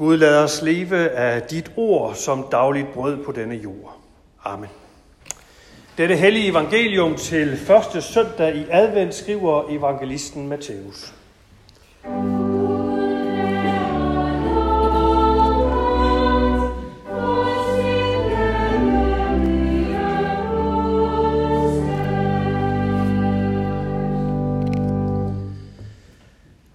Gud lad os leve af dit ord som dagligt brød på denne jord. Amen. Dette hellige evangelium til første søndag i advent skriver evangelisten Matthæus.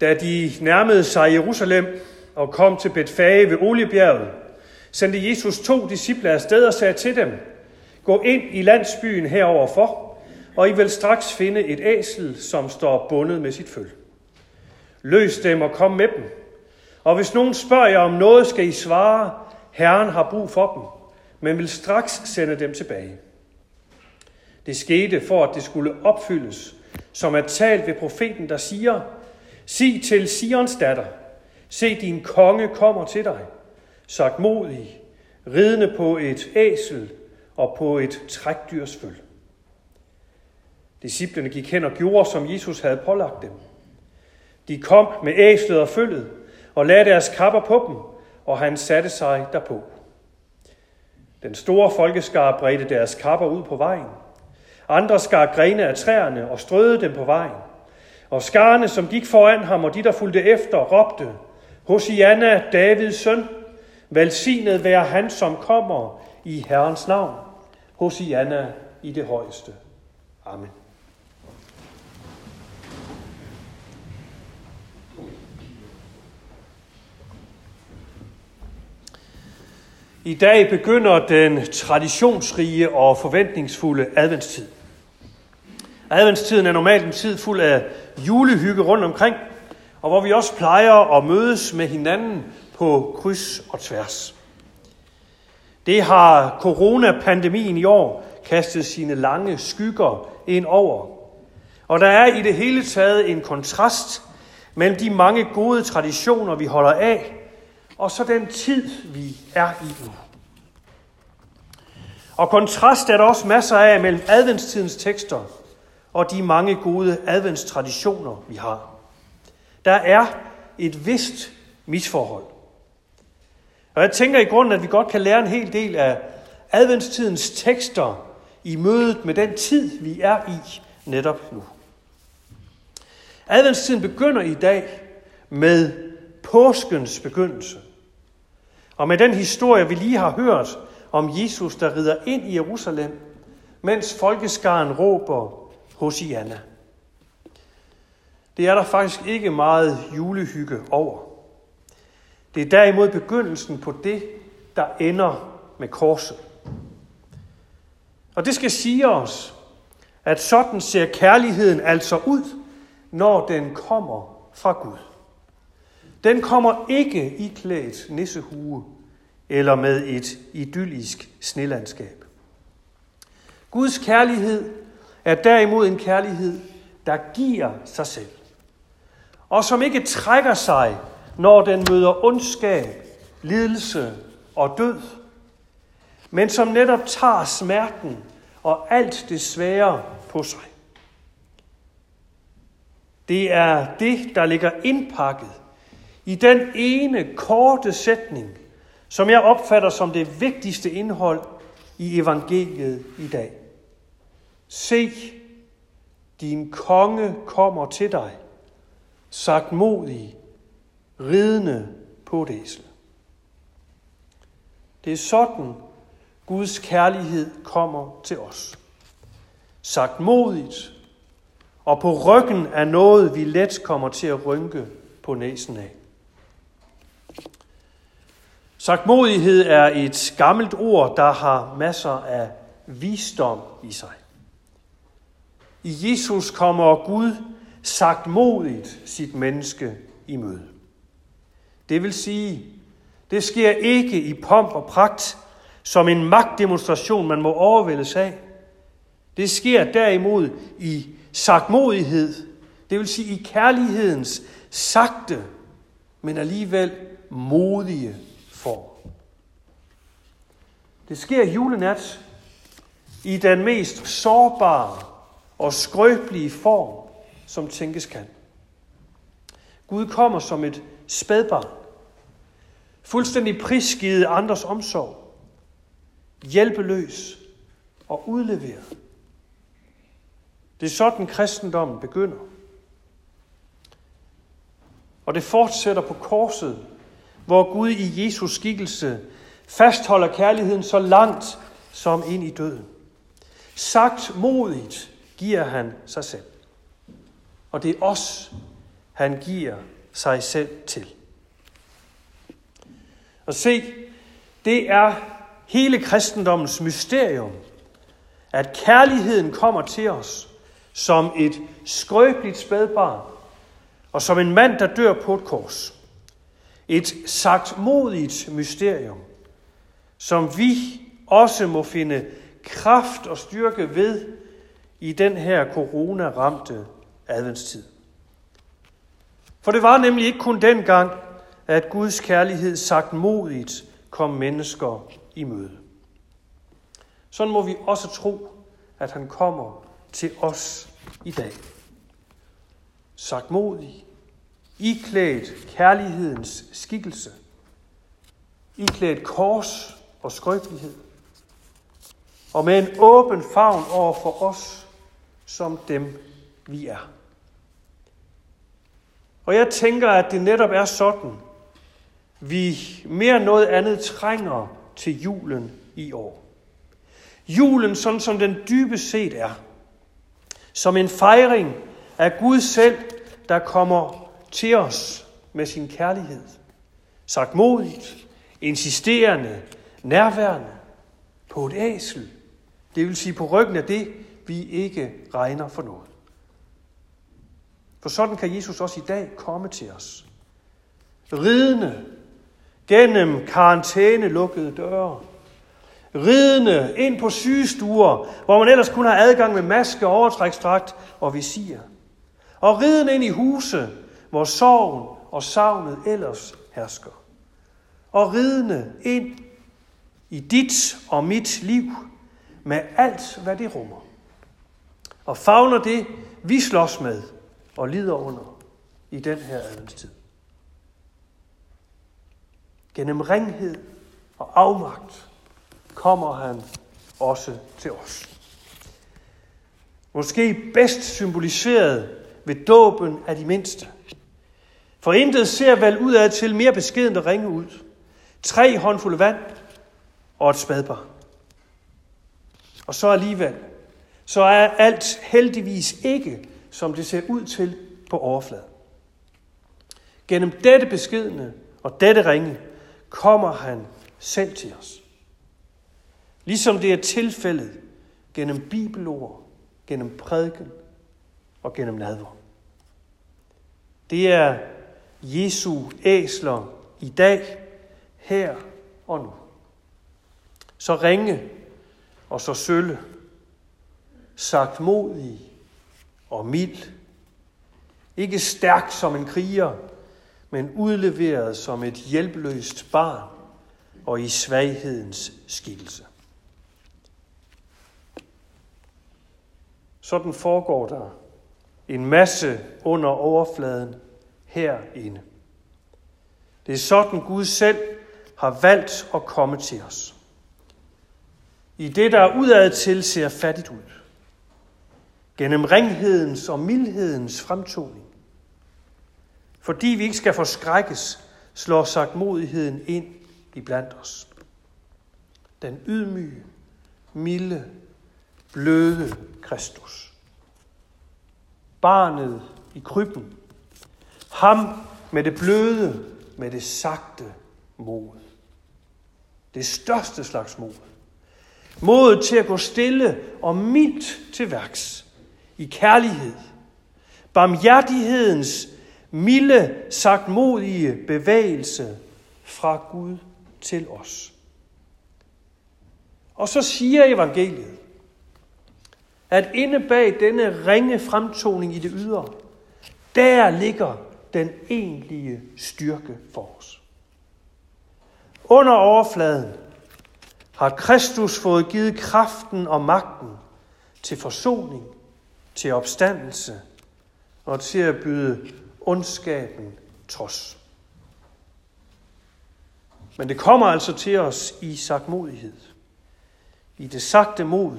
Da de nærmede sig Jerusalem og kom til Betfage ved Oliebjerget, sendte Jesus to disciple afsted og sagde til dem, Gå ind i landsbyen heroverfor, og I vil straks finde et æsel, som står bundet med sit føl. Løs dem og kom med dem. Og hvis nogen spørger jer om noget, skal I svare, Herren har brug for dem, men vil straks sende dem tilbage. Det skete for, at det skulle opfyldes, som er talt ved profeten, der siger, sig til Sions datter, se din konge kommer til dig, sagt modig, ridende på et æsel og på et trækdyrsføl. Disciplerne gik hen og gjorde, som Jesus havde pålagt dem. De kom med æslet og følget og lagde deres kapper på dem, og han satte sig derpå. Den store folkeskar bredte deres kapper ud på vejen. Andre skar grene af træerne og strøede dem på vejen. Og skarne, som gik foran ham, og de, der fulgte efter, råbte, Hosianna, Davids søn, velsignet være han, som kommer i Herrens navn. Hosianna i det højeste. Amen. I dag begynder den traditionsrige og forventningsfulde adventstid. Adventstiden er normalt en tid fuld af julehygge rundt omkring, og hvor vi også plejer at mødes med hinanden på kryds og tværs. Det har coronapandemien i år kastet sine lange skygger ind over. Og der er i det hele taget en kontrast mellem de mange gode traditioner, vi holder af, og så den tid, vi er i nu. Og kontrast er der også masser af mellem adventstidens tekster og de mange gode adventstraditioner, vi har. Der er et vist misforhold. Og jeg tænker i grunden, at vi godt kan lære en hel del af adventstidens tekster i mødet med den tid, vi er i netop nu. Adventstiden begynder i dag med påskens begyndelse. Og med den historie, vi lige har hørt om Jesus, der rider ind i Jerusalem, mens folkeskaren råber Hosianna. Det er der faktisk ikke meget julehygge over. Det er derimod begyndelsen på det, der ender med korset. Og det skal sige os, at sådan ser kærligheden altså ud, når den kommer fra Gud. Den kommer ikke i klædt nissehue eller med et idyllisk snelandskab. Guds kærlighed er derimod en kærlighed, der giver sig selv. Og som ikke trækker sig, når den møder ondskab, lidelse og død, men som netop tager smerten og alt det svære på sig. Det er det, der ligger indpakket i den ene korte sætning, som jeg opfatter som det vigtigste indhold i evangeliet i dag. Se, din konge kommer til dig, sagt modig, ridende på et æsel. Det er sådan, Guds kærlighed kommer til os. Sagt modigt, og på ryggen af noget, vi let kommer til at rynke på næsen af. Sagtmodighed er et gammelt ord, der har masser af visdom i sig. I Jesus kommer Gud sagt modigt sit menneske i møde. Det vil sige, det sker ikke i pomp og pragt, som en magtdemonstration, man må overvældes af. Det sker derimod i sagtmodighed, det vil sige i kærlighedens sagte, men alligevel modige form. Det sker julenat i den mest sårbare og skrøbelige form, som tænkes kan. Gud kommer som et spædbarn, fuldstændig prisgivet andres omsorg, hjælpeløs og udleveret. Det er sådan, kristendommen begynder. Og det fortsætter på korset, hvor Gud i Jesus skikkelse fastholder kærligheden så langt som ind i døden. Sagt modigt giver han sig selv. Og det er os, han giver sig selv til. Og se, det er hele kristendommens mysterium, at kærligheden kommer til os som et skrøbeligt spædbarn, og som en mand, der dør på et kors. Et sagt modigt mysterium, som vi også må finde kraft og styrke ved i den her corona-ramte adventstid. For det var nemlig ikke kun dengang, at Guds kærlighed sagt modigt kom mennesker i møde. Sådan må vi også tro, at han kommer til os i dag. Sagt modig, iklædt kærlighedens skikkelse, iklædt kors og skrøbelighed, og med en åben favn over for os, som dem vi er. Og jeg tænker, at det netop er sådan, vi mere end noget andet trænger til julen i år. Julen, sådan som den dybest set er, som en fejring af Gud selv, der kommer til os med sin kærlighed. Sagt modigt, insisterende, nærværende, på et æsel. Det vil sige på ryggen af det, vi ikke regner for noget. For sådan kan Jesus også i dag komme til os. Ridende gennem karantæne lukkede døre. Ridende ind på sygestuer, hvor man ellers kun har adgang med maske, overtrækstrakt og visir. Og ridende ind i huse, hvor sorgen og savnet ellers hersker. Og ridende ind i dit og mit liv med alt, hvad det rummer. Og fagner det, vi slås med og lider under i den her adventstid. Gennem ringhed og afmagt kommer han også til os. Måske bedst symboliseret ved dåben af de mindste. For intet ser vel udad til mere beskedent at ringe ud. Tre håndfulde vand og et spadbar. Og så alligevel, så er alt heldigvis ikke, som det ser ud til på overfladen. Gennem dette beskedne og dette ringe kommer han selv til os. Ligesom det er tilfældet gennem bibelord, gennem prædiken og gennem nadver. Det er Jesu æsler i dag, her og nu. Så ringe og så sølle, sagt modig og mild. Ikke stærk som en kriger, men udleveret som et hjælpeløst barn og i svaghedens skikkelse. Sådan foregår der en masse under overfladen herinde. Det er sådan Gud selv har valgt at komme til os. I det, der udad til ser fattigt ud. Gennem ringhedens og mildhedens fremtoning. Fordi vi ikke skal forskrækkes, slår sagt modigheden ind i blandt os. Den ydmyge, milde, bløde Kristus. Barnet i krybben. Ham med det bløde, med det sagte mod. Det største slags mod. Modet til at gå stille og mildt til værks. I kærlighed. Barmhjertighedens milde, sagt modige bevægelse fra Gud til os. Og så siger evangeliet, at inde bag denne ringe fremtoning i det ydre, der ligger den egentlige styrke for os. Under overfladen har Kristus fået givet kraften og magten til forsoning, til opstandelse og til at byde ondskaben trods. Men det kommer altså til os i sagtmodighed. I det sagte mod,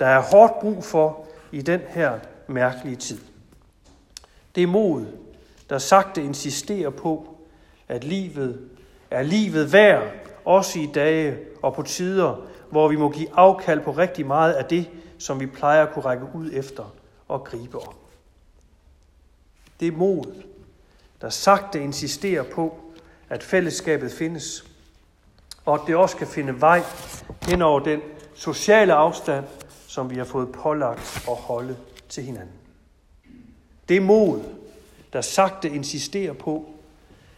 der er hårdt brug for i den her mærkelige tid. Det er mod, der sagte insisterer på, at livet er livet værd, også i dage og på tider, hvor vi må give afkald på rigtig meget af det, som vi plejer at kunne række ud efter og gribe om. Det er mod, der sagte insisterer på, at fællesskabet findes, og at det også kan finde vej hen over den sociale afstand, som vi har fået pålagt at holde til hinanden. Det er mod, der sagte insisterer på,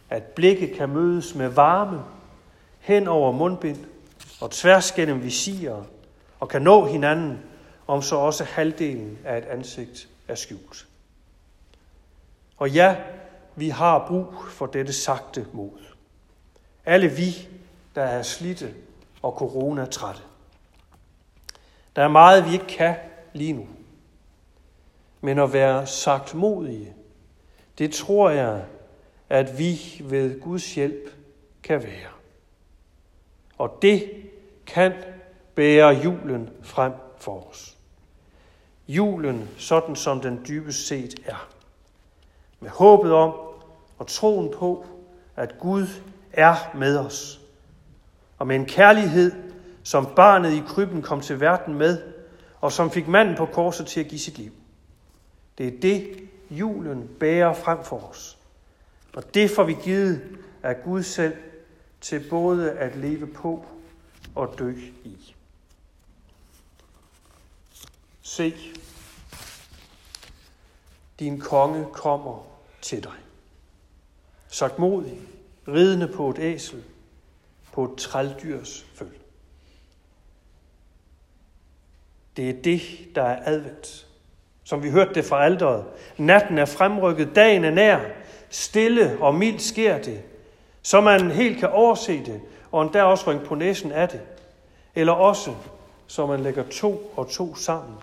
at blikke kan mødes med varme hen over mundbind og tværs gennem visirer og kan nå hinanden, om så også halvdelen af et ansigt er skjult. Og ja, vi har brug for dette sagte mod. Alle vi, der er slidte og coronatrætte. Der er meget, vi ikke kan lige nu. Men at være sagt modige, det tror jeg, at vi ved Guds hjælp kan være. Og det kan bære julen frem for os. Julen, sådan som den dybest set er. Med håbet om og troen på, at Gud er med os. Og med en kærlighed, som barnet i krybben kom til verden med, og som fik manden på korset til at give sit liv. Det er det, julen bærer frem for os. Og det får vi givet af Gud selv til både at leve på og dø i. Se, din konge kommer til dig. Sagt modig, ridende på et æsel, på et trældyrs føl. Det er det, der er advendt. Som vi hørte det fra alderet. Natten er fremrykket, dagen er nær. Stille og mildt sker det, så man helt kan overse det, og endda også rynke på næsen af det. Eller også, så man lægger to og to sammen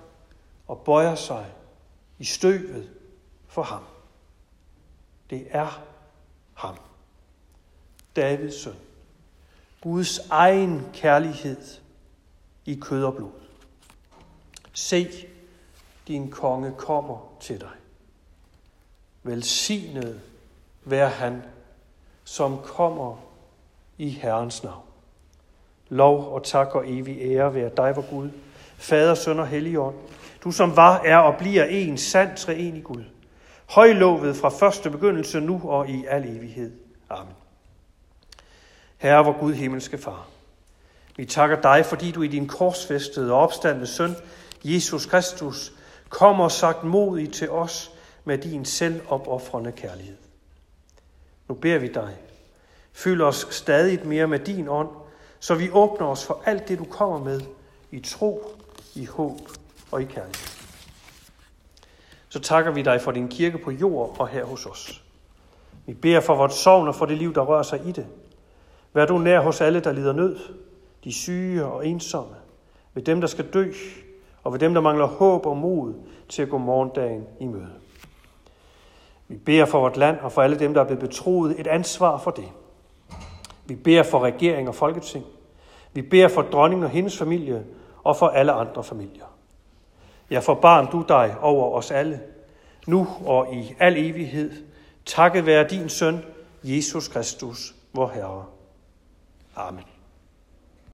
og bøjer sig i støvet for ham. Det er ham. Davids søn. Guds egen kærlighed i kød og blod. Se, din konge kommer til dig. Velsignet vær han, som kommer i Herrens navn. Lov og tak og evig ære være dig, vor Gud, Fader, Søn og Helligånd, du som var, er og bliver en sand treenig Gud, højlovet fra første begyndelse nu og i al evighed. Amen. Herre, vor Gud, himmelske Far, vi takker dig, fordi du i din korsfæstede og opstandende søn, Jesus Kristus, kommer sagt modig til os med din selvopoffrende kærlighed. Nu beder vi dig, fyld os stadig mere med din ånd, så vi åbner os for alt det, du kommer med, i tro, i håb og i kærlighed. Så takker vi dig for din kirke på jord og her hos os. Vi beder for vores sovn og for det liv, der rører sig i det. Vær du nær hos alle, der lider nød, de syge og ensomme, ved dem, der skal dø, og ved dem, der mangler håb og mod til at gå morgendagen i møde. Vi beder for vort land og for alle dem, der er blevet betroet et ansvar for det. Vi beder for regering og folketing. Vi beder for dronning og hendes familie og for alle andre familier. Ja, forbarm du dig over os alle, nu og i al evighed. Takket være din søn, Jesus Kristus, vor Herre. Amen.